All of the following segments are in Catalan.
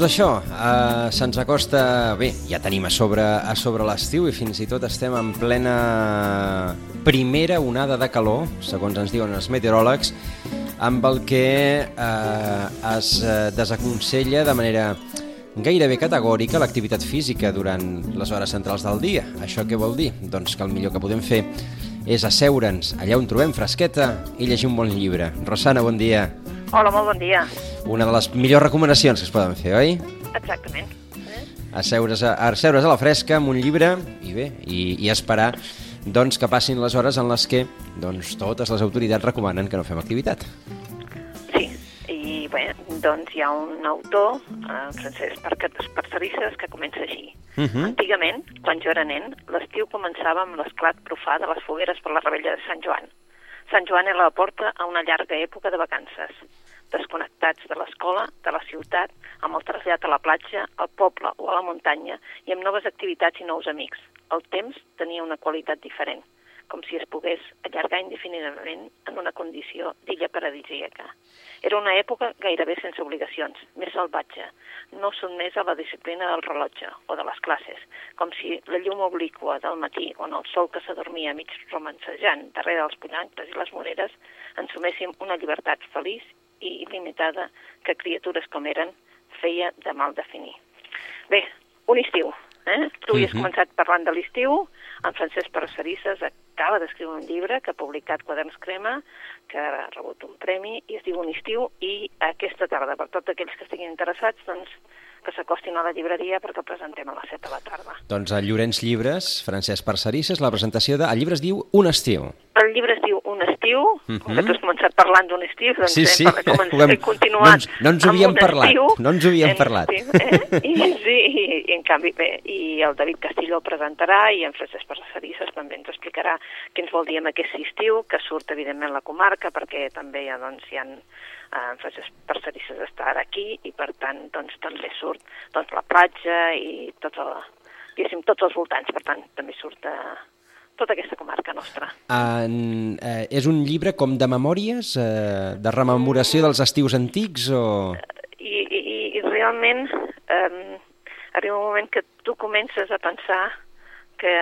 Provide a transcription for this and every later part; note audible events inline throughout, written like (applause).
Doncs això, eh, se'ns acosta... Bé, ja tenim a sobre, a sobre l'estiu i fins i tot estem en plena primera onada de calor, segons ens diuen els meteoròlegs, amb el que eh, es eh, desaconsella de manera gairebé categòrica l'activitat física durant les hores centrals del dia. Això què vol dir? Doncs que el millor que podem fer és asseure'ns allà on trobem fresqueta i llegir un bon llibre. Rosana, bon dia. Hola, molt bon dia. Una de les millors recomanacions que es poden fer, oi? Exactament. Asseure's a, asseure's a la fresca amb un llibre i bé, i, i esperar doncs, que passin les hores en les que doncs, totes les autoritats recomanen que no fem activitat. Sí, i bé, doncs hi ha un autor, eh, Francesc Parcerisses, que comença així. Uh -huh. Antigament, quan jo era nen, l'estiu començava amb l'esclat profà de les fogueres per la rebella de Sant Joan. Sant Joan era la porta a una llarga època de vacances desconnectats de l'escola, de la ciutat, amb el trasllat a la platja, al poble o a la muntanya i amb noves activitats i nous amics. El temps tenia una qualitat diferent, com si es pogués allargar indefinidament en una condició d'illa paradisíaca. Era una època gairebé sense obligacions, més salvatge, no sotmès a la disciplina del rellotge o de les classes, com si la llum obliqua del matí on el sol que s'adormia mig romancejant darrere dels pollancres i les moreres ensuméssim una llibertat feliç i il·limitada que criatures com eren feia de mal definir. Bé, un estiu. Eh? Tu hi has Mhm. començat parlant de l'estiu, en Francesc Parcerisses acaba d'escriure un llibre que ha publicat Quaderns Crema, que ha rebut un premi, i es diu Un estiu, i aquesta tarda, per tots aquells que estiguin interessats, doncs, que s'acostin a la llibreria perquè el presentem a les 7 de la tarda. Doncs a Llorenç Llibres, Francesc Parcerisses, la presentació de... El llibre es diu Un estiu. El llibre es diu Un estiu, Mhm. com que tu has començat parlant d'un estiu, doncs Sí, sí, començat- hem- he continuat no ens- no ens ho havíem parlat, estiu, no ens ho havíem en parlat. estiu, eh? I, (laughs) sí, i, i, en canvi, bé, i el David Castillo el presentarà i en Francesc Parcerisses també ens explicarà què ens vol dir amb aquest estiu, que surt evidentment la comarca, perquè també hi ha, doncs, hi ha eh, Francesc Parcerisses està ara aquí i per tant doncs, també surt doncs, la platja i tot el, diguéssim, tots els voltants, per tant també surt eh, tota aquesta comarca nostra. En, eh, és un llibre com de memòries, eh, de rememoració dels estius antics o... i, i, i realment eh, arriba un moment que tu comences a pensar que,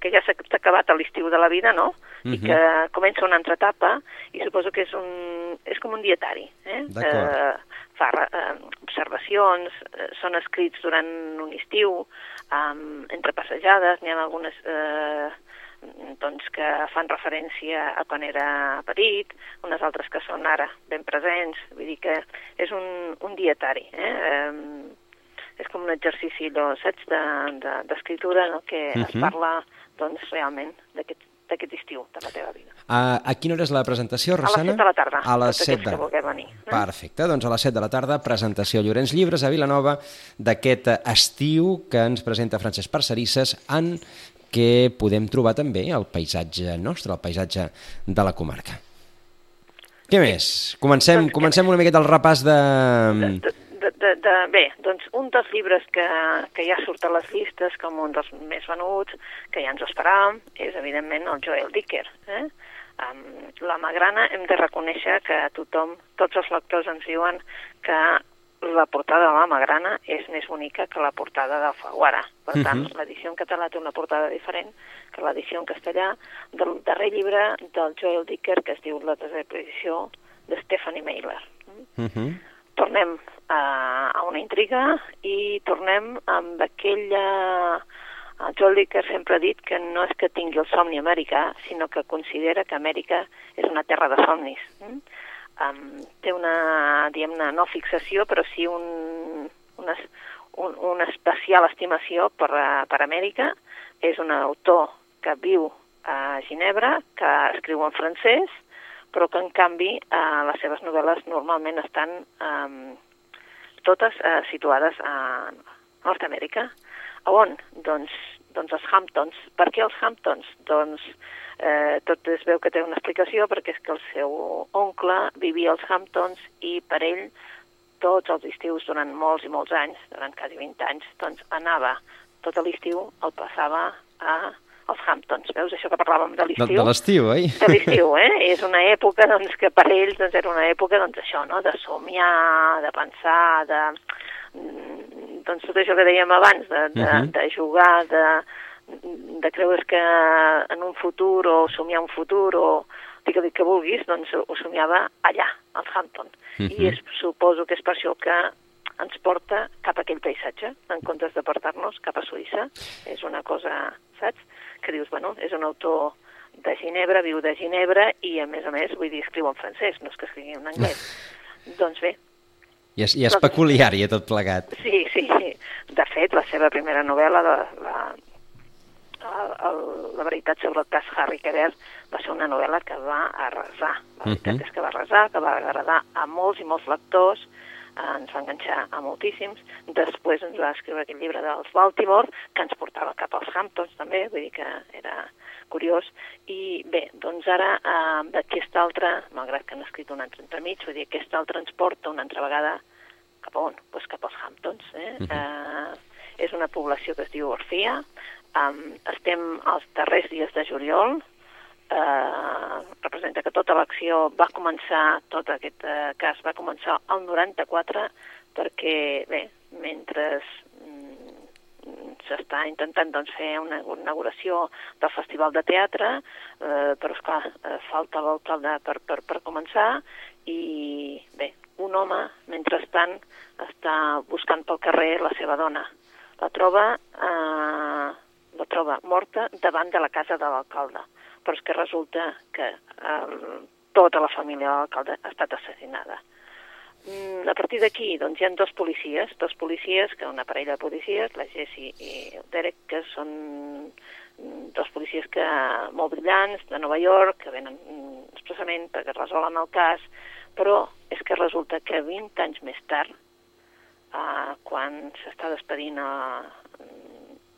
que ja s'ha acabat l'estiu de la vida, no? I Mhm. que comença una altra etapa i suposo que és, un, és com un dietari. Eh? D'acord. fa eh, observacions, eh, són escrits durant un estiu, eh, entre passejades, n'hi ha algunes eh, doncs, que fan referència a quan era petit, unes altres que són ara ben presents, vull dir que és un, un dietari. Eh? Eh, és com un exercici, allò, saps, d'escriptura, de, de, no? que uh -huh. es Mhm. parla doncs, realment d'aquest d'aquest estiu de la teva vida. A, a quina hora és la presentació, A les Rosana? 7 de la tarda. A les tots 7 aquells de venir. Eh? Perfecte, doncs a les 7 de la tarda, presentació Llorenç Llibres a Vilanova d'aquest estiu que ens presenta Francesc Parcerisses en què podem trobar també el paisatge nostre, el paisatge de la comarca. Què més? Comencem, Doncs comencem una miqueta el repàs de... de, de, de, de, bé, doncs un dels llibres que, que ja surt a les llistes com un dels més venuts, que ja ens esperàvem, és evidentment el Joel Dicker. Eh? Um, la Magrana hem de reconèixer que tothom, tots els lectors ens diuen que la portada de la Magrana és més bonica que la portada d'Alfaguara. Per tant, Mhm. l'edició en català té una portada diferent que l'edició en castellà del darrer llibre del Joel Dicker que es diu La desaparició de Stephanie Mailer. Uh -huh. Tornem a, a una intriga i tornem amb aquella... El Joel Dicker sempre ha dit que no és que tingui el somni americà, sinó que considera que Amèrica és una terra de somnis. Mm? Um, té una, diguem-ne, no fixació, però sí un, una, un, una especial estimació per, per Amèrica. És un autor que viu a Ginebra, que escriu en francès, però que en canvi eh, les seves novel·les normalment estan eh, totes eh, situades a Nord-Amèrica. A on? Doncs, doncs els Hamptons. Per què els Hamptons? Doncs eh, tot es veu que té una explicació perquè és que el seu oncle vivia als Hamptons i per ell tots els estius durant molts i molts anys, durant quasi 20 anys, doncs anava tot l'estiu, el passava a als Hamptons. Veus això que parlàvem de l'estiu? De, de l'estiu, oi? De l'estiu, eh? (laughs) És una època doncs, que per ells doncs, era una època doncs, això, no? de somiar, de pensar, de, mm, doncs, tot això que dèiem abans, de, de, uh -huh. de jugar, de, de creure's que en un futur o somiar un futur o digue que vulguis, doncs ho somiava allà, al Hampton. Uh -huh. I és, suposo que és per això que ens porta cap a aquell paisatge, en comptes de portar-nos cap a Suïssa. És una cosa, saps? Que dius, bueno, és un autor de Ginebra, viu de Ginebra i, a més a més, vull dir, escriu en francès, no és que escrigui en anglès. (laughs) doncs bé. I és, i és peculiar, i tot plegat. Sí, sí, sí. De fet, la seva primera novel·la, la, la, el, el, la veritat sobre el cas Harry Quebert va ser una novel·la que va arrasar. La veritat uh -huh. és que va arrasar, que va agradar a molts i molts lectors, ens va enganxar a moltíssims. Després ens va escriure aquest llibre dels Baltimore, que ens portava cap als Hamptons també, vull dir que era curiós. I bé, doncs ara eh, d'aquesta altra, malgrat que han escrit un altre entremig, vull dir, aquesta altra ens porta una altra vegada cap a on? Pues cap als Hamptons. Eh? Uh -huh. eh, és una població que es diu Orfia, Um, estem als darrers dies de juliol, uh, representa que tota l'acció va començar, tot aquest uh, cas va començar al 94, perquè, bé, mentre mm, s'està intentant doncs, fer una inauguració del Festival de Teatre, eh, però, esclar, eh, falta l'alcalde per, per, per començar i, bé, un home, mentrestant, està buscant pel carrer la seva dona. La troba eh, la troba morta davant de la casa de l'alcalde. Però és que resulta que eh, tota la família de l'alcalde ha estat assassinada. Mm, a partir d'aquí doncs, hi ha dos policies, dos policies, que una parella de policies, la Jessie i el Derek, que són mm, dos policies que molt brillants de Nova York, que venen mm, expressament perquè resolen el cas, però és que resulta que 20 anys més tard, eh, quan s'està despedint a,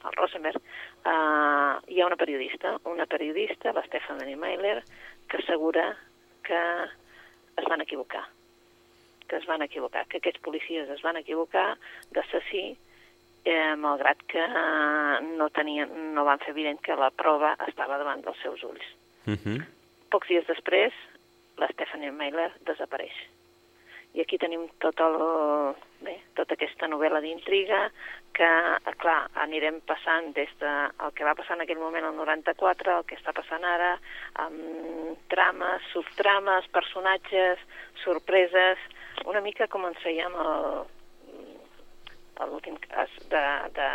al Rosenberg, uh, hi ha una periodista, una periodista, la Stephanie Mailer, que assegura que es van equivocar, que es van equivocar, que aquests policies es van equivocar d'assassí, eh, malgrat que no, tenien, no van fer evident que la prova estava davant dels seus ulls. Uh -huh. Pocs dies després, la Stephanie Mailer desapareix. I aquí tenim tot el, bé, tota aquesta novel·la d'intriga que, clar, anirem passant des de el que va passar en aquell moment el 94, el que està passant ara, amb trames, subtrames, personatges, sorpreses, una mica com ens fèiem l'últim cas de, de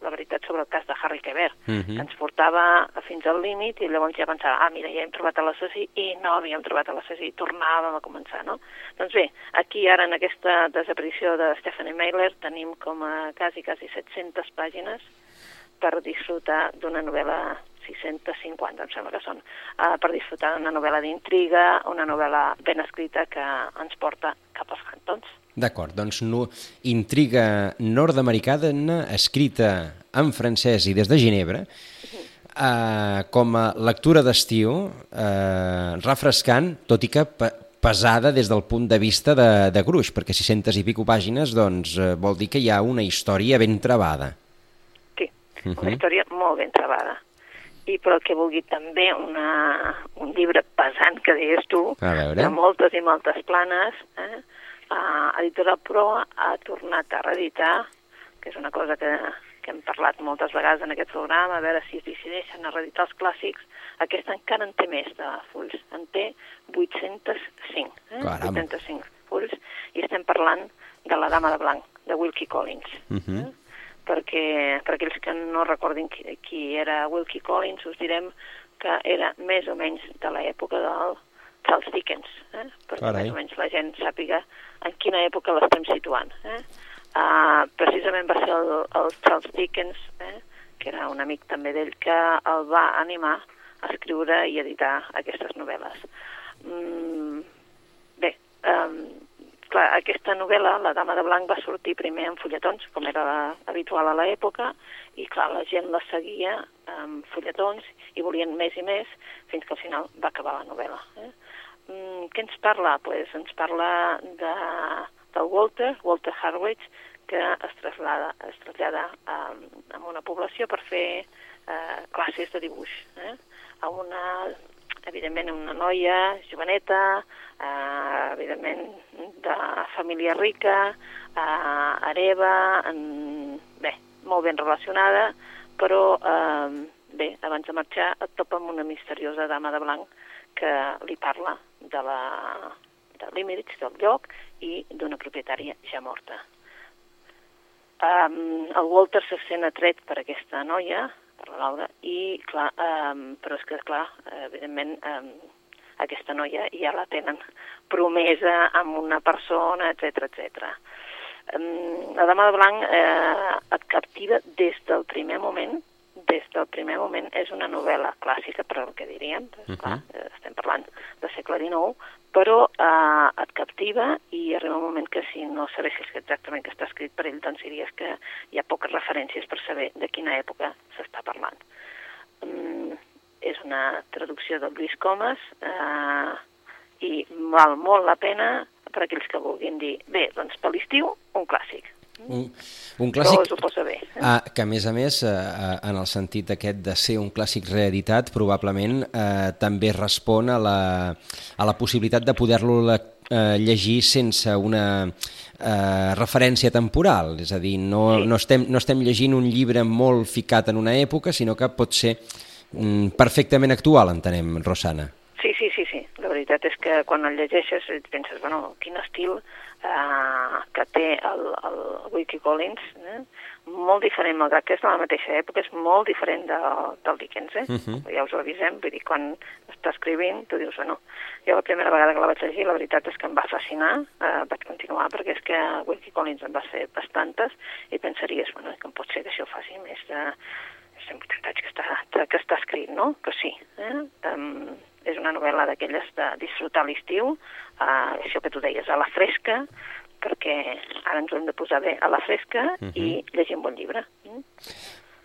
la veritat sobre el cas de Harry Quebert, uh -huh. que ens portava fins al límit i llavors ja pensava, ah, mira, ja hem trobat l'assassí i no havíem trobat l'assassí, tornàvem a començar, no? Doncs bé, aquí ara en aquesta desaparició de Stephanie Mailer tenim com a quasi, quasi 700 pàgines per disfrutar d'una novel·la 650, em sembla que són, uh, per disfrutar d'una novel·la d'intriga, una novel·la ben escrita que ens porta cap als cantons. D'acord, doncs no, intriga nord-americana escrita en francès i des de Ginebra, eh, com a lectura d'estiu, eh, refrescant, tot i que pesada des del punt de vista de, de gruix, perquè 600 i pico pàgines doncs, eh, vol dir que hi ha una història ben trebada. Sí, una uh -huh. història molt ben trebada. I però que vulgui també una, un llibre pesant, que deies tu, de moltes i moltes planes, eh? Uh, Editora Pro ha tornat a reeditar, que és una cosa que, que hem parlat moltes vegades en aquest programa, a veure si es decideixen a reeditar els clàssics. Aquesta encara en té més de fulls, en té 805, eh? 805 fulls, i estem parlant de La dama de blanc, de Wilkie Collins. Uh mhm. -huh. eh? perquè per aquells que no recordin qui, qui era Wilkie Collins, us direm que era més o menys de l'època del Charles Dickens, eh? perquè Carai. més o menys la gent sàpiga en quina època l'estem situant. Eh? Uh, precisament va ser el, el Charles Dickens, eh? que era un amic també d'ell, que el va animar a escriure i editar aquestes novel·les. Mm, bé, um, clar, aquesta novel·la, La dama de blanc, va sortir primer en fulletons, com era habitual a l'època, i clar, la gent la seguia amb fulletons i volien més i més, fins que al final va acabar la novel·la. Eh? Mm, què ens parla? Pues ens parla de, del Walter, Walter Harwich, que es trasllada, es trasllada a, a una població per fer eh, classes de dibuix. Eh? A una, evidentment, una noia joveneta, eh, evidentment, de família rica, eh, hereva, en, bé, molt ben relacionada, però eh, bé, abans de marxar et topa amb una misteriosa dama de blanc que li parla de la de Limerich, del lloc, i d'una propietària ja morta. Um, el Walter se sent atret per aquesta noia, per la Laura, i clar, um, però és que clar, evidentment um, aquesta noia ja la tenen promesa amb una persona, etc etc. Um, la dama de blanc eh, et captiva des del primer moment, des del primer moment és una novel·la clàssica, per el que diríem, uh -huh. clar, estem parlant del segle XIX, però eh, et captiva i arriba un moment que si no sabessis exactament que està escrit per ell, doncs diries que hi ha poques referències per saber de quina època s'està parlant. Um, és una traducció del Lluís Comas eh, i val molt la pena per aquells que vulguin dir, bé, doncs per l'estiu, un clàssic. Un, un clàssic Però posa bé. Eh? Ah, que, a més a més, eh, en el sentit aquest de ser un clàssic reeditat, probablement eh, també respon a la, a la possibilitat de poder-lo eh, llegir sense una eh, referència temporal. És a dir, no, sí. no, estem, no estem llegint un llibre molt ficat en una època, sinó que pot ser mm, perfectament actual, entenem, Rosana. Sí, sí, sí, sí. La veritat és que quan el llegeixes penses, bueno, quin estil eh, que té el, el Wiki Collins, eh? molt diferent, malgrat que és de la mateixa època, és molt diferent de, del Dickens, eh? Uh -huh. ja us ho avisem, vull dir, quan està escrivint, tu dius, bueno, jo la primera vegada que la vaig llegir, la veritat és que em va fascinar, eh, vaig continuar, perquè és que Wiki Collins en va fer bastantes, i pensaries, bueno, com pot ser que això faci més de 180 anys que està, que està escrit, no? Que sí, eh? Um, és una novel·la d'aquelles de disfrutar l'estiu, uh, això que tu deies, a la fresca, perquè ara ens ho hem de posar bé a la fresca uh -huh. i llegir un bon llibre. Mm?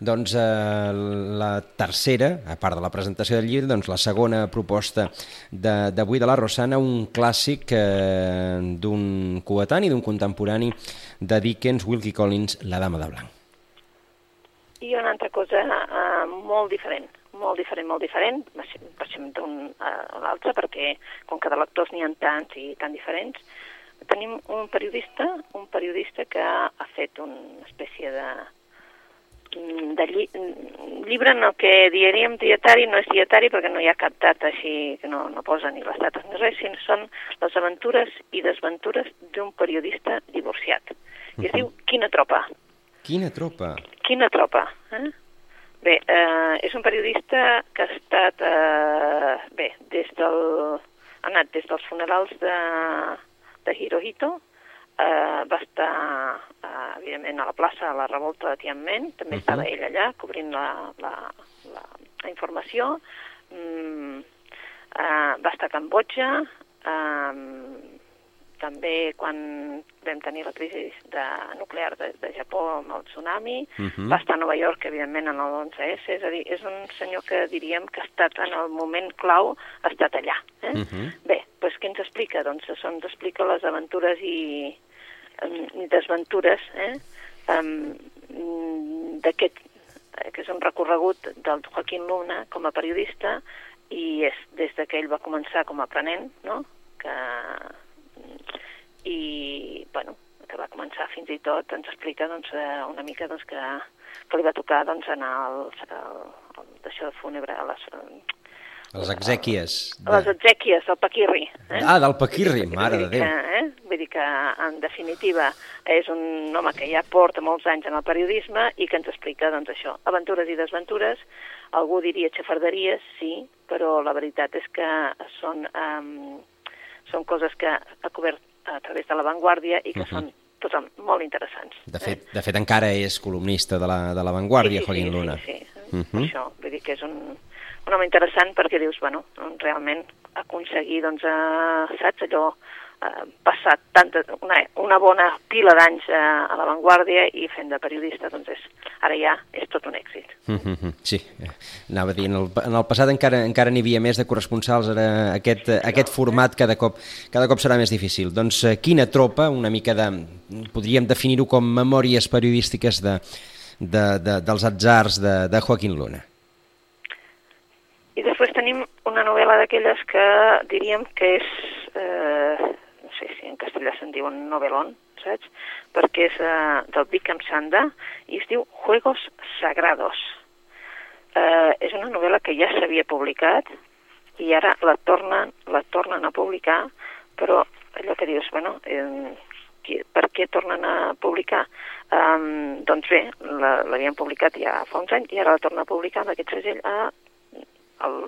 Doncs eh, la tercera, a part de la presentació del llibre, doncs la segona proposta d'avui de, de la Rosana, un clàssic eh, d'un coetani, d'un contemporani de Dickens, Wilkie Collins, La dama de blanc. I una altra cosa eh, molt diferent, molt diferent, molt diferent, passem d'un a l'altre, perquè com que de lectors n'hi ha tants i tan diferents, tenim un periodista, un periodista que ha fet una espècie de, de lli llibre en el que diríem dietari, no és dietari perquè no hi ha cap data així, que no, no posa ni les dates ni res, sinó són les aventures i desventures d'un periodista divorciat. I es diu Quina tropa. Quina tropa? Quina tropa. Eh? Bé, eh, és un periodista que ha estat, eh, bé, des del, ha anat des dels funerals de, de Hirohito, eh, va estar, eh, evidentment, a la plaça a la revolta de Tiananmen, també uh -huh. estava ell allà cobrint la, la, la, la informació, mm, eh, va estar a Cambodja, eh, també quan vam tenir la crisi de nuclear de, de Japó amb el tsunami, uh -huh. va estar a Nova York, evidentment, en el 11S, és a dir, és un senyor que diríem que ha estat en el moment clau, ha estat allà. Eh? Uh -huh. Bé, doncs què ens explica? Doncs ens explica les aventures i, i desventures eh? um, d'aquest que és un recorregut del Joaquín Luna com a periodista i és des que ell va començar com a aprenent, no? que i, bueno, que va començar fins i tot, ens explica doncs, eh, una mica doncs, que, que li va tocar doncs, anar al, al, al d'això fúnebre, a les, les exèquies. De... Les exèquies, del Paquirri. Eh? Ah, del Paquirri, mare de Déu. Que, eh? Vull dir que, en definitiva, és un home que ja porta molts anys en el periodisme i que ens explica, doncs, això, aventures i desventures. Algú diria xafarderies, sí, però la veritat és que són, um, són coses que ha cobert a través de l'avantguàrdia i que uh -huh. són tothom molt interessants. De fet, eh? de fet encara és columnista de la, de l'avantguàrdia, sí, sí, Joaquín sí, Luna. Sí, sí, uh -huh. això, vull dir que és un, un home interessant perquè dius, bueno, realment aconseguir, doncs, eh, saps, allò, eh, passat tanta, una, una bona pila d'anys eh, a l'avantguàrdia i fent de periodista, doncs és, ara ja és tot un èxit. Mm -hmm, sí, anava a dir, en el, en el passat encara encara n'hi havia més de corresponsals, ara aquest, aquest format cada cop, cada cop serà més difícil. Doncs eh, quina tropa, una mica de... podríem definir-ho com memòries periodístiques de, de, de, dels atzars de, de Joaquín Luna. I després tenim una novel·la d'aquelles que diríem que és, eh, no sé si en castellà se'n diu un novel·lon, saps? Perquè és eh, del Bikram Sanda i es diu Juegos Sagrados. Eh, és una novel·la que ja s'havia publicat i ara la tornen, la tornen a publicar, però allò que dius, bueno, eh, per què tornen a publicar? Um, doncs bé, l'havien publicat ja fa uns anys i ara la torna a publicar amb aquest segell a, el,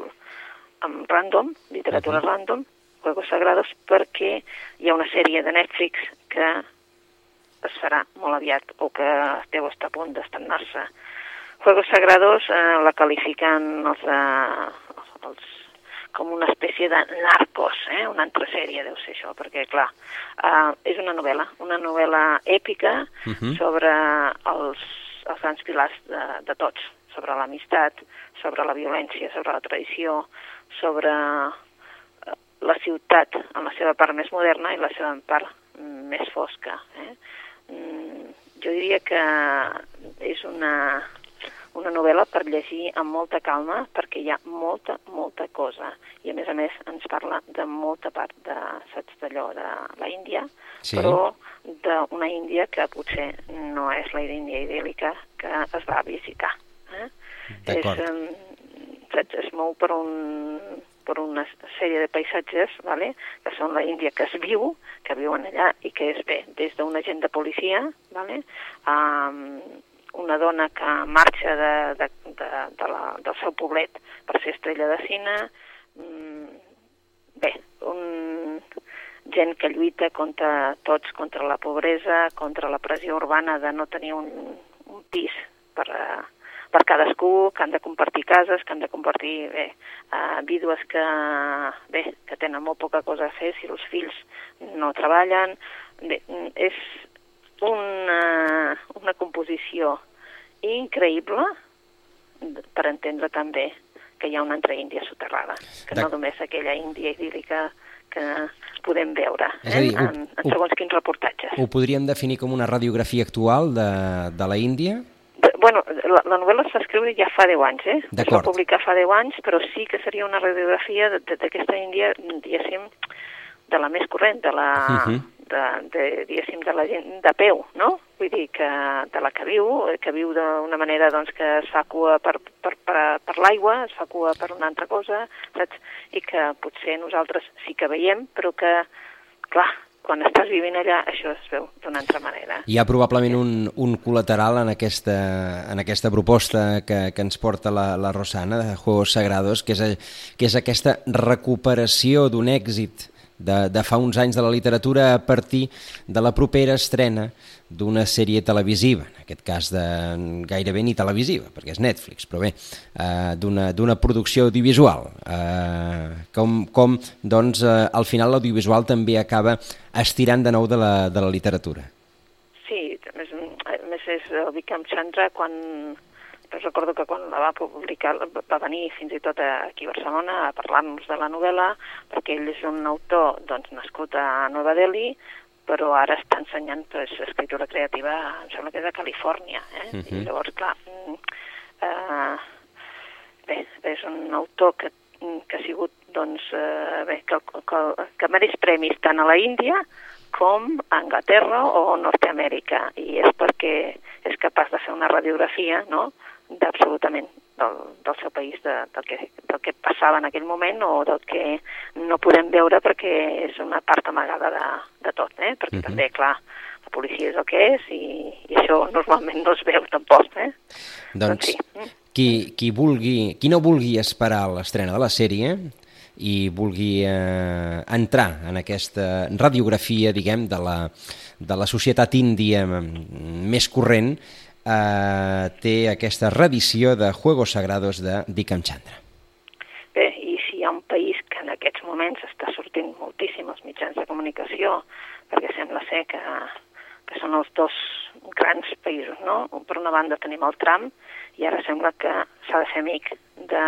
amb Random, literatura uh -huh. random, Juegos Sagrados, perquè hi ha una sèrie de Netflix que es farà molt aviat o que deu estar a punt d'estrenar-se. Juegos Sagrados eh, la qualifiquen els, eh, els com una espècie de narcos, eh? una altra sèrie deu ser això, perquè, clar, uh, és una novel·la, una novel·la èpica uh -huh. sobre els, els grans pilars de, de tots, sobre l'amistat, sobre la violència, sobre la traïció, sobre la ciutat en la seva part més moderna i la seva part més fosca. Eh? Jo diria que és una, una novel·la per llegir amb molta calma perquè hi ha molta, molta cosa. I a més a més ens parla de molta part de, saps d'allò, de la Índia, sí. però d'una Índia que potser no és la Índia idíl·lica que es va visitar. Eh? D'acord. saps, es mou per un per una sèrie de paisatges, vale? que són la Índia que es viu, que viuen allà i que és bé, des d'un agent de policia, vale? um, una dona que marxa de, de, de, de la, del seu poblet per ser estrella de cine, um, bé, un, gent que lluita contra tots, contra la pobresa, contra la pressió urbana de no tenir un, un pis per, uh, per cadascú, que han de compartir cases, que han de compartir bé, uh, vídues que, bé, que tenen molt poca cosa a fer si els fills no treballen. Bé, és una, una composició increïble per entendre també que hi ha una altra Índia soterrada, que no només aquella Índia idíl·lica que podem veure eh? dir, ho, en, en segons quins reportatges. Ho podríem definir com una radiografia actual de, de la Índia? Bueno, la, la novel·la es va escriure ja fa 10 anys, eh? Es va publicar fa 10 anys, però sí que seria una radiografia d'aquesta Índia, diguéssim, de la més corrent, de la, uh -huh. de, de, diguéssim, de la gent de peu, no? Vull dir que de la que viu, que viu d'una manera doncs, que es fa cua per, per, per, per l'aigua, es fa cua per una altra cosa, saps? I que potser nosaltres sí que veiem, però que, clar, quan estàs vivint allà això es veu d'una altra manera. Hi ha probablement un, un col·lateral en aquesta, en aquesta proposta que, que ens porta la, la Rosana de Juegos Sagrados, que és, que és aquesta recuperació d'un èxit de, de fa uns anys de la literatura a partir de la propera estrena d'una sèrie televisiva, en aquest cas de, gairebé ni televisiva, perquè és Netflix, però bé, eh, d'una producció audiovisual. Eh, com, com doncs, eh, al final l'audiovisual també acaba estirant de nou de la, de la literatura. Sí, a més, a més és el Vikram Chandra quan recordo que quan la va publicar va venir fins i tot aquí a Barcelona a parlar-nos de la novel·la perquè ell és un autor doncs, nascut a Nova Delhi però ara està ensenyant pues, escritura creativa, em sembla que és de Califòrnia, eh? Uh -huh. I llavors, clar, eh, bé, és un autor que, que ha sigut, doncs, eh, bé, que, que, que mereix premis tant a la Índia com a Anglaterra o Nord-Amèrica, i és perquè és capaç de fer una radiografia, no?, d'absolutament del, del seu país, de, del, que, del que passava en aquell moment o del que no podem veure perquè és una part amagada de, de tot, eh? perquè uh -huh. també, clar, la policia és el que és i, i això normalment no es veu tampoc. Eh? Doncs, doncs sí. qui, qui, vulgui, qui no vulgui esperar l'estrena de la sèrie i vulgui eh, entrar en aquesta radiografia, diguem, de la, de la societat índia més corrent, eh, té aquesta reedició de Juegos Sagrados de Dikam Chandra. Bé, i si hi ha un país que en aquests moments està sortint moltíssim als mitjans de comunicació, perquè sembla ser que, que són els dos grans països, no? Per una banda tenim el Trump i ara sembla que s'ha de fer amic de,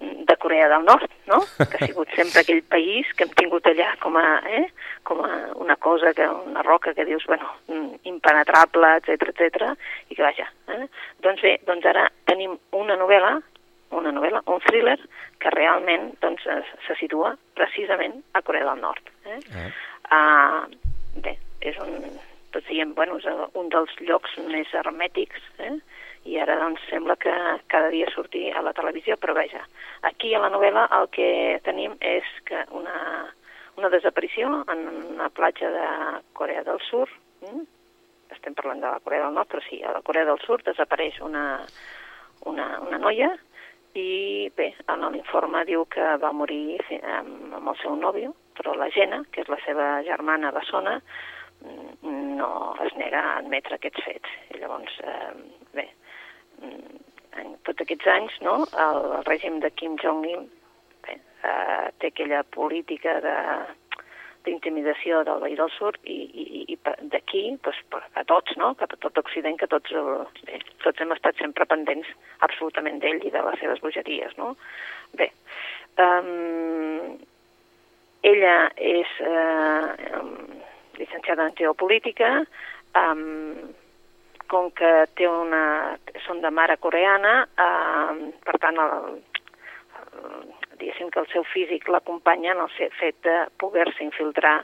de Corea del Nord, no? Que ha sigut sempre aquell país que hem tingut allà com a, eh? com a una cosa, que una roca que dius, bueno, impenetrable, etc etc i que vaja. Eh? Doncs bé, doncs ara tenim una novel·la una novel·la, un thriller, que realment doncs, se situa precisament a Corea del Nord. Eh? Eh. Uh, bé, és un, tots diem, bueno, és un dels llocs més hermètics, eh? I ara doncs sembla que cada dia surti a la televisió, però veja, aquí a la novel·la el que tenim és que una, una desaparició en una platja de Corea del Sur, hm? estem parlant de la Corea del Nord, però sí, a la Corea del Sur desapareix una, una, una noia i bé, en l'informe diu que va morir amb, amb el seu nòvio, però la Gena, que és la seva germana bessona, no es nega a admetre aquests fets. I llavors, eh, bé, en tots aquests anys, no, el, el règim de Kim Jong-il eh, té aquella política de del veí del sud i, i, i d'aquí doncs, a tots, no? cap a tot Occident, que tots, bé, tots hem estat sempre pendents absolutament d'ell i de les seves bogeries. No? Bé, um, ella és eh, llicenciada en geopolítica, um, com que té una, són de mare coreana, eh, per tant, el, el, diguéssim que el seu físic l'acompanya en el fet de poder-se infiltrar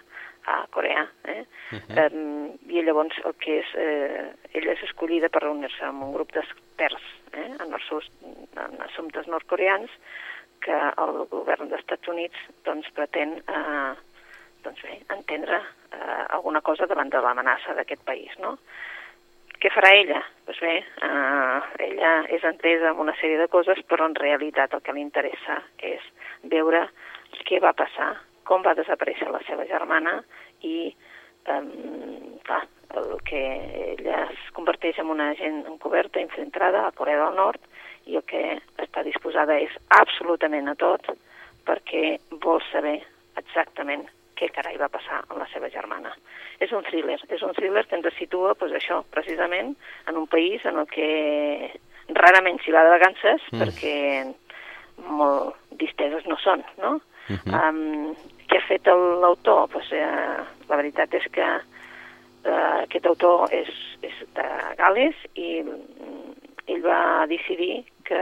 a Corea. Eh? Uh -huh. um, I llavors el que és, eh, ella és escollida per reunir-se amb un grup d'experts eh? en, en assumptes nord-coreans que el govern dels Estats Units doncs, pretén eh, doncs bé, entendre eh, alguna cosa davant de l'amenaça d'aquest país. No? Què farà ella? Doncs bé, eh, ella és entesa en una sèrie de coses, però en realitat el que li interessa és veure què va passar, com va desaparèixer la seva germana i, eh, clar, el que ella es converteix en una agent encoberta, infiltrada a Corea del Nord i el que està disposada és absolutament a tot perquè vol saber exactament què carai va passar amb la seva germana. És un thriller, és un thriller que ens situa, doncs això, precisament, en un país en el que rarament s'hi va de vacances, mm. perquè molt disteses no són, no? Uh -huh. um, què ha fet l'autor? Pues, eh, la veritat és que eh, aquest autor és, és de Gales i ell va decidir que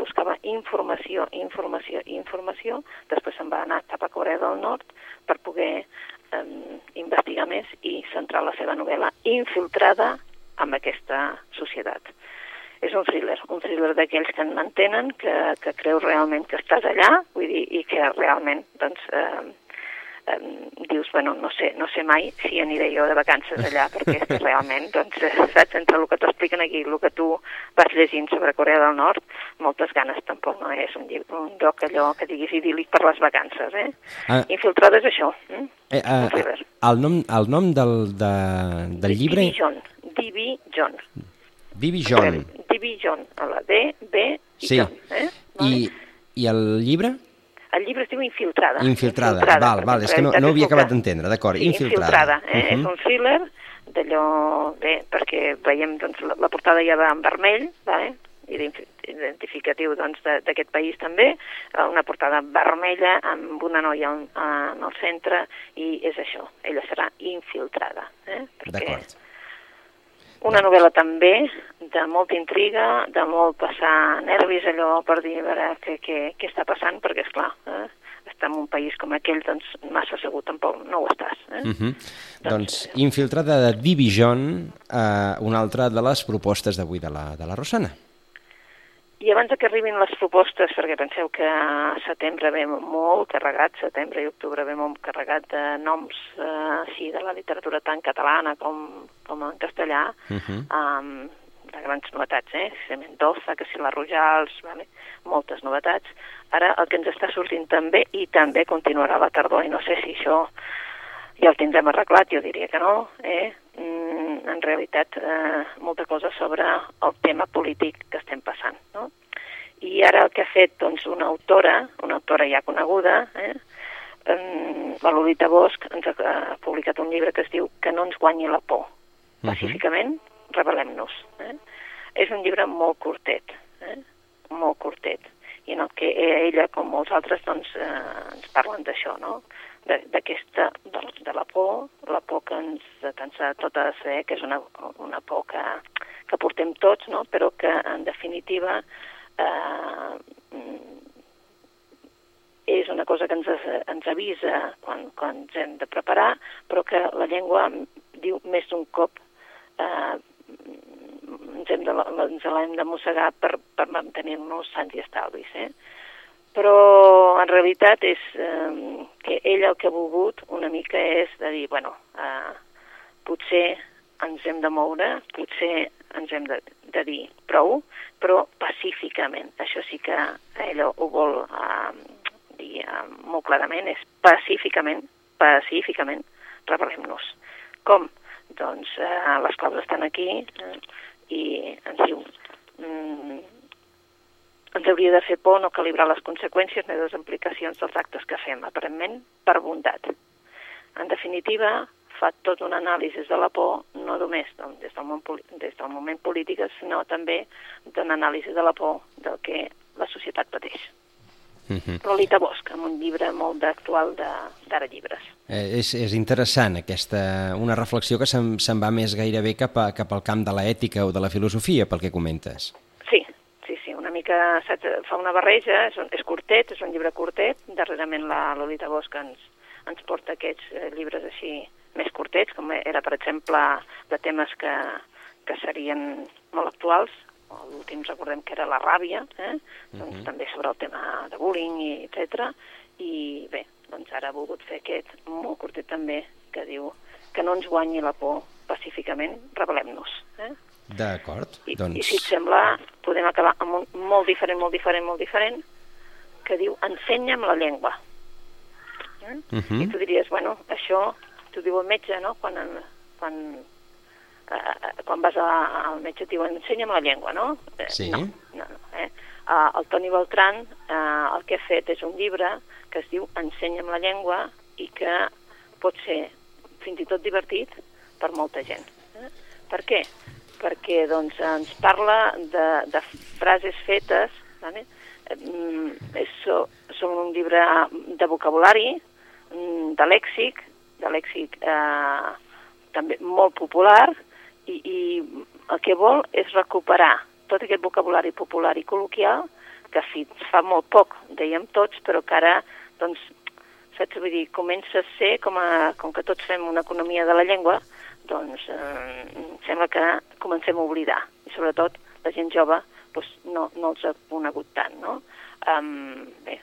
buscava informació, informació, informació, després se'n va anar cap a Corea del Nord per poder eh, investigar més i centrar la seva novel·la infiltrada amb aquesta societat. És un thriller, un thriller d'aquells que en mantenen, que, que creus realment que estàs allà, vull dir, i que realment, doncs, eh, eh, dius, bueno, no sé, no sé mai si aniré jo de vacances allà, perquè és que (laughs) realment, doncs, eh, saps, entre el que t'expliquen aquí, el que tu vas llegint sobre Corea del Nord, moltes ganes tampoc no és un, llibre, un lloc allò que diguis idíl·lic per les vacances, eh? Ah. Infiltrada és això. Eh? Eh, uh, el, nom, el nom del, de, del llibre... Divi John. Divi John. Divi John. Divi John, a la D, B i sí. John. Eh? Vale? I, I el llibre? El llibre es diu Infiltrada. Infiltrada, infiltrada val, val, és que no, no ho havia acabat d'entendre, d'acord, sí, infiltrada. infiltrada. Eh? Uh -huh. És un thriller d'allò, bé, perquè veiem doncs, la, la portada ja va en vermell, vale? identificatiu doncs, d'aquest doncs, país també, eh, una portada vermella amb una noia en el centre i és això, ella serà infiltrada. Eh? D'acord una novel·la també de molta intriga, de molt passar nervis allò per dir a veure què, què, què està passant, perquè és clar, eh? estar en un país com aquell, doncs massa segur tampoc no ho estàs. Eh? Uh -huh. Doncs, doncs infiltrada de Division, eh, una altra de les propostes d'avui de, la, de la Rosana. I abans que arribin les propostes, perquè penseu que a setembre ve molt carregat, setembre i octubre ve molt carregat de noms eh, sí, de la literatura tant catalana com, com en castellà, uh -huh. um, de grans novetats, eh? Si Mendoza, que si la Rojals, vale? moltes novetats. Ara el que ens està sortint també, i també continuarà la tardor, i no sé si això ja el tindrem arreglat, jo diria que no, eh? Mm, en realitat eh, molta cosa sobre el tema polític que estem passant, no? I ara el que ha fet doncs, una autora, una autora ja coneguda, eh, la Lolita Bosch ens ha publicat un llibre que es diu Que no ens guanyi la por. Pacíficament, rebel·lem-nos. Eh? És un llibre molt curtet, eh? molt curtet, i en el que ella, com molts altres, doncs, eh, ens parlen d'això, no? D'aquesta, de, de la por, la por que ens, que ens ha tot a ser, que és una, una por que, que portem tots, no? però que en definitiva eh, és una cosa que ens, ens avisa quan, quan ens hem de preparar, però que la llengua diu més d'un cop eh, ens hem de, ens l'hem de mossegar per, per mantenir-nos sants i estalvis. Eh? Però en realitat és eh, que ell el que ha volgut una mica és de dir, bueno, eh, potser ens hem de moure, potser ens hem de, de dir prou, però pacíficament. Això sí que ella ho vol eh, dir eh, molt clarament, és pacíficament, pacíficament, rebel·lem-nos. Com? Doncs eh, les claus estan aquí, eh, i ens diu mm, ens hauria de fer por no calibrar les conseqüències ni les implicacions dels actes que fem, aparentment per bondat. En definitiva, fa tot un anàlisi de la por, no només doncs, des, del món, des del moment polític, sinó també d'un anàlisi de la por del que la societat pateix. Mhm. -huh. Lolita Bosch, amb un llibre molt d'actual d'ara llibres. Eh, és, és interessant aquesta, una reflexió que se'n se va més gairebé cap, a, cap al camp de l'ètica o de la filosofia, pel que comentes. Mica saps, fa una barreja, és, un, és curtet, és un llibre curtet, darrerament la Lolita Bosch ens, ens porta aquests eh, llibres així més curtets, com era, per exemple, de temes que, que serien molt actuals, l'últim recordem que era la ràbia, eh? Uh -huh. doncs també sobre el tema de bullying, i etc. I bé, doncs ara ha volgut fer aquest molt curtet també, que diu que no ens guanyi la por pacíficament, rebel·lem-nos. Eh? D'acord. I, doncs... I si et sembla, podem acabar amb un molt diferent, molt diferent, molt diferent, que diu ensenya'm la llengua. Eh? Uh mhm. -huh. I tu diries, bueno, això t'ho diu el metge, no?, quan, quan eh, quan vas a, al metge et diuen ensenya'm la llengua, no? Eh, sí. No, no, no. Eh? Uh, el Toni Beltran uh, el que ha fet és un llibre que es diu Ensenya'm la llengua i que pot ser fins i tot divertit per molta gent. Eh? Per què? Perquè doncs, ens parla de, de frases fetes, vale? Mm, és, són un llibre de vocabulari, mm, de lèxic, de lèxic eh, també molt popular, i, i el que vol és recuperar tot aquest vocabulari popular i col·loquial que fins fa molt poc dèiem tots, però que ara, doncs, saps? Vull dir, comença a ser, com, a, com que tots fem una economia de la llengua, doncs eh, sembla que comencem a oblidar. I sobretot la gent jove doncs, no, no els ha conegut tant, no? Um, bé,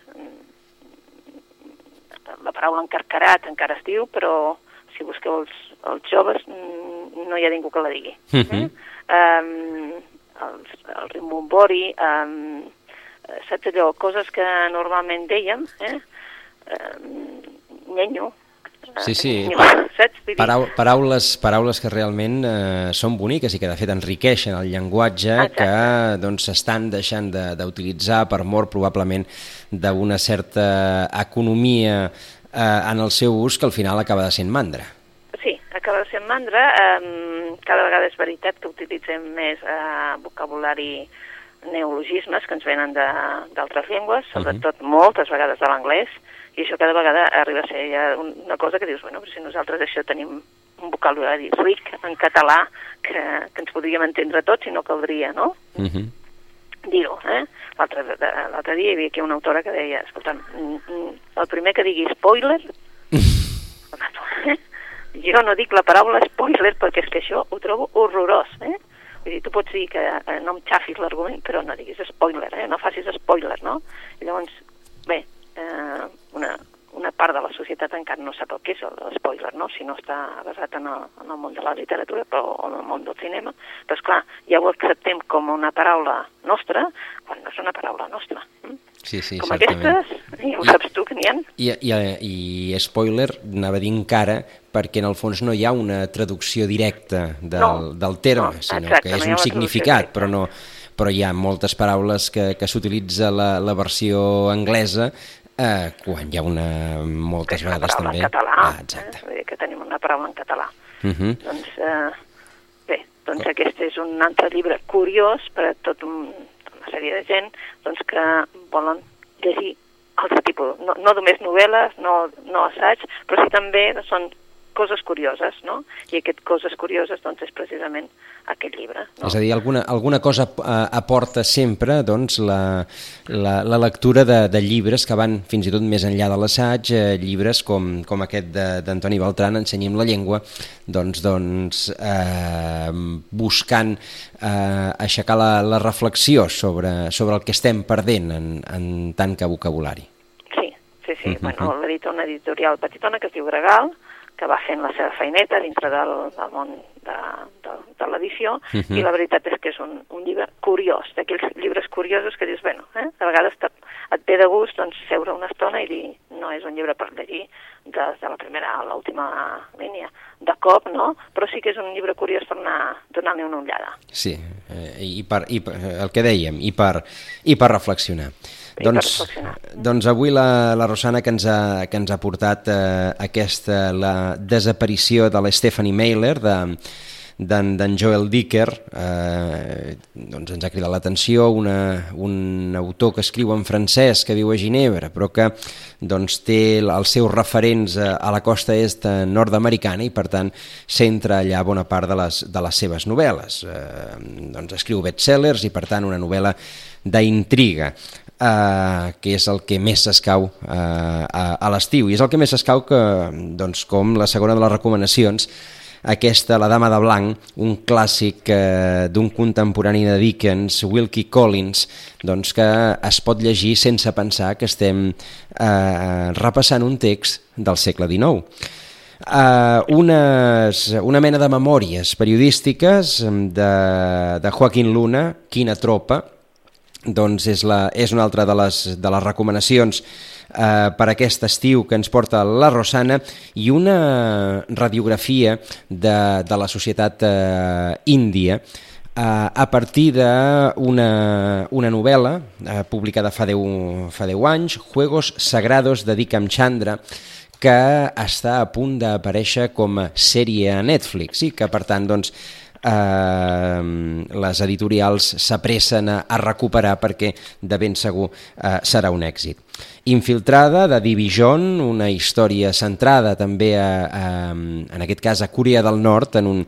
la paraula encarcarat encara es diu, però si busqueu els, els joves no hi ha ningú que la digui. Uh -huh. eh? um, el, el rimbombori, um, saps allò, coses que normalment dèiem, eh? Um, nyenyo, Sí, sí, Parau paraules, paraules que realment eh, són boniques i que de fet enriqueixen el llenguatge Exacte. que doncs s'estan deixant d'utilitzar per mort probablement d'una certa economia eh, en el seu ús que al final acaba de sent mandra acaba sent mandra. Eh, cada vegada és veritat que utilitzem més eh, vocabulari neologismes que ens venen d'altres llengües, sobretot uh -huh. moltes vegades de l'anglès, i això cada vegada arriba a ser ja una cosa que dius, bueno, si nosaltres això tenim un vocabulari ric en català que, que ens podríem entendre tots i no caldria, no? Uh -huh. Dir-ho, eh? L'altre dia hi havia aquí una autora que deia, escolta, el primer que digui spoiler, (laughs) jo no dic la paraula spoiler perquè és que això ho trobo horrorós, eh? Vull dir, tu pots dir que eh, no em xafis l'argument, però no diguis spoiler, eh? No facis spoiler, no? I llavors, bé, eh, una, una part de la societat encara no sap el que és l'espoiler, no? si no està basat en el, en el món de la literatura però, o en el món del cinema. Però, esclar, ja ho acceptem com una paraula nostra quan no és una paraula nostra. Mm? Sí, sí, com certament. aquestes, ja ho saps tu que n'hi ha. I, i, I spoiler, anava a dir encara, perquè en el fons no hi ha una traducció directa del, no, del terme, no, sinó exacte, que és no un significat, però no, però hi ha moltes paraules que, que s'utilitza la, la versió anglesa eh, quan hi ha una... moltes és una vegades també... en català, Ah, exacte. eh? Vull dir que tenim una paraula en català. Uh -huh. Doncs, eh, bé, doncs aquest és un altre llibre curiós per a tot un, una sèrie de gent doncs, que volen llegir altre tipus, no, no només novel·les, no, no assaig, però sí també són coses curioses, no? I aquest coses curioses doncs, és precisament aquest llibre. No? És a dir, alguna, alguna cosa eh, aporta sempre doncs, la, la, la lectura de, de llibres que van fins i tot més enllà de l'assaig, eh, llibres com, com aquest de- d'Antoni Beltran, Ensenyem la llengua, doncs, doncs eh, buscant eh, aixecar la, la reflexió sobre, sobre el que estem perdent en, en tant que vocabulari. Sí, sí, sí. Uh Mhm. -huh. bueno, l'edita una editorial petitona que es diu Gregal, que va fent la seva feineta dintre del, del món de, de, de l'edició, uh Mhm. -huh. i la veritat és que és un, un llibre curiós, d'aquells llibres curiosos que dius, bueno, eh, a vegades te, et ve de gust doncs, seure una estona i dir, no és un llibre per llegir des de la primera a l'última línia, de cop, no? Però sí que és un llibre curiós per anar donant-li una ullada. Sí, eh, i, per, i per, el que dèiem, i per, i per reflexionar. Doncs, doncs avui la, la Rosana que ens ha, que ens ha portat eh, aquesta, la desaparició de la Stephanie Mailer, de, d'en Joel Dicker, eh, doncs ens ha cridat l'atenció un autor que escriu en francès, que viu a Ginebra, però que doncs, té els seus referents a, a la costa est nord-americana i per tant centra allà bona part de les, de les seves novel·les. Eh, doncs escriu bestsellers i per tant una novel·la d'intriga eh, que és el que més s'escau eh, a, a l'estiu i és el que més s'escau que, doncs, com la segona de les recomanacions aquesta, La dama de blanc, un clàssic eh, d'un contemporani de Dickens, Wilkie Collins, doncs que es pot llegir sense pensar que estem eh, repassant un text del segle XIX. Uh, unes, una mena de memòries periodístiques de, de Joaquín Luna, Quina tropa, doncs és, la, és una altra de les, de les recomanacions eh, per aquest estiu que ens porta la Rosana i una radiografia de, de la societat eh, índia eh, a partir d'una una novel·la eh, publicada fa 10, fa 10 anys, Juegos Sagrados de Dikam Chandra, que està a punt d'aparèixer com a sèrie a Netflix i que per tant doncs, eh, les editorials s'apressen a, a recuperar perquè de ben segur eh, serà un èxit. Infiltrada, de Division, una història centrada també a, a, en aquest cas a Corea del Nord, en un,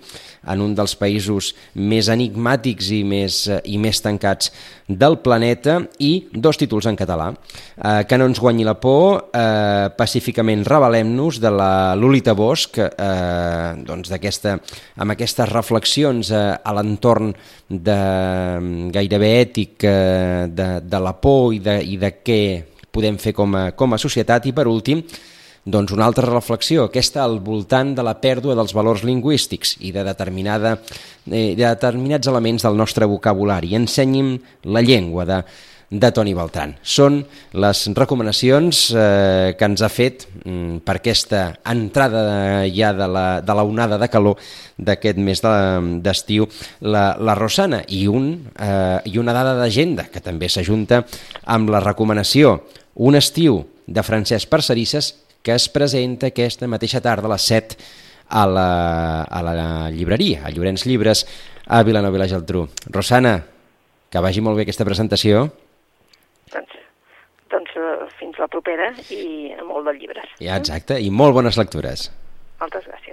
en un dels països més enigmàtics i més, i més tancats del planeta, i dos títols en català. Eh, que no ens guanyi la por, eh, pacíficament rebel·lem-nos, de la Lolita Bosch, eh, doncs aquesta, amb aquestes reflexions eh, a l'entorn de, gairebé ètic eh, de, de la por i de, i de què podem fer com a, com a societat i per últim doncs una altra reflexió, aquesta al voltant de la pèrdua dels valors lingüístics i de, determinada, eh, de determinats elements del nostre vocabulari. Ensenyi'm la llengua de, de Toni Beltran. Són les recomanacions eh, que ens ha fet mm, per aquesta entrada ja de la, de la onada de calor d'aquest mes de- d'estiu la, la Rosana i, un, eh, i una dada d'agenda que també s'ajunta amb la recomanació Un estiu de Francesc Parcerisses que es presenta aquesta mateixa tarda a les 7 a la, a la llibreria, a Llorenç Llibres, a Vilanova i la Geltrú. Rosana, que vagi molt bé aquesta presentació. Doncs, doncs eh, fins la propera i molt de llibres. Ja, exacte, i molt bones lectures. Moltes gràcies.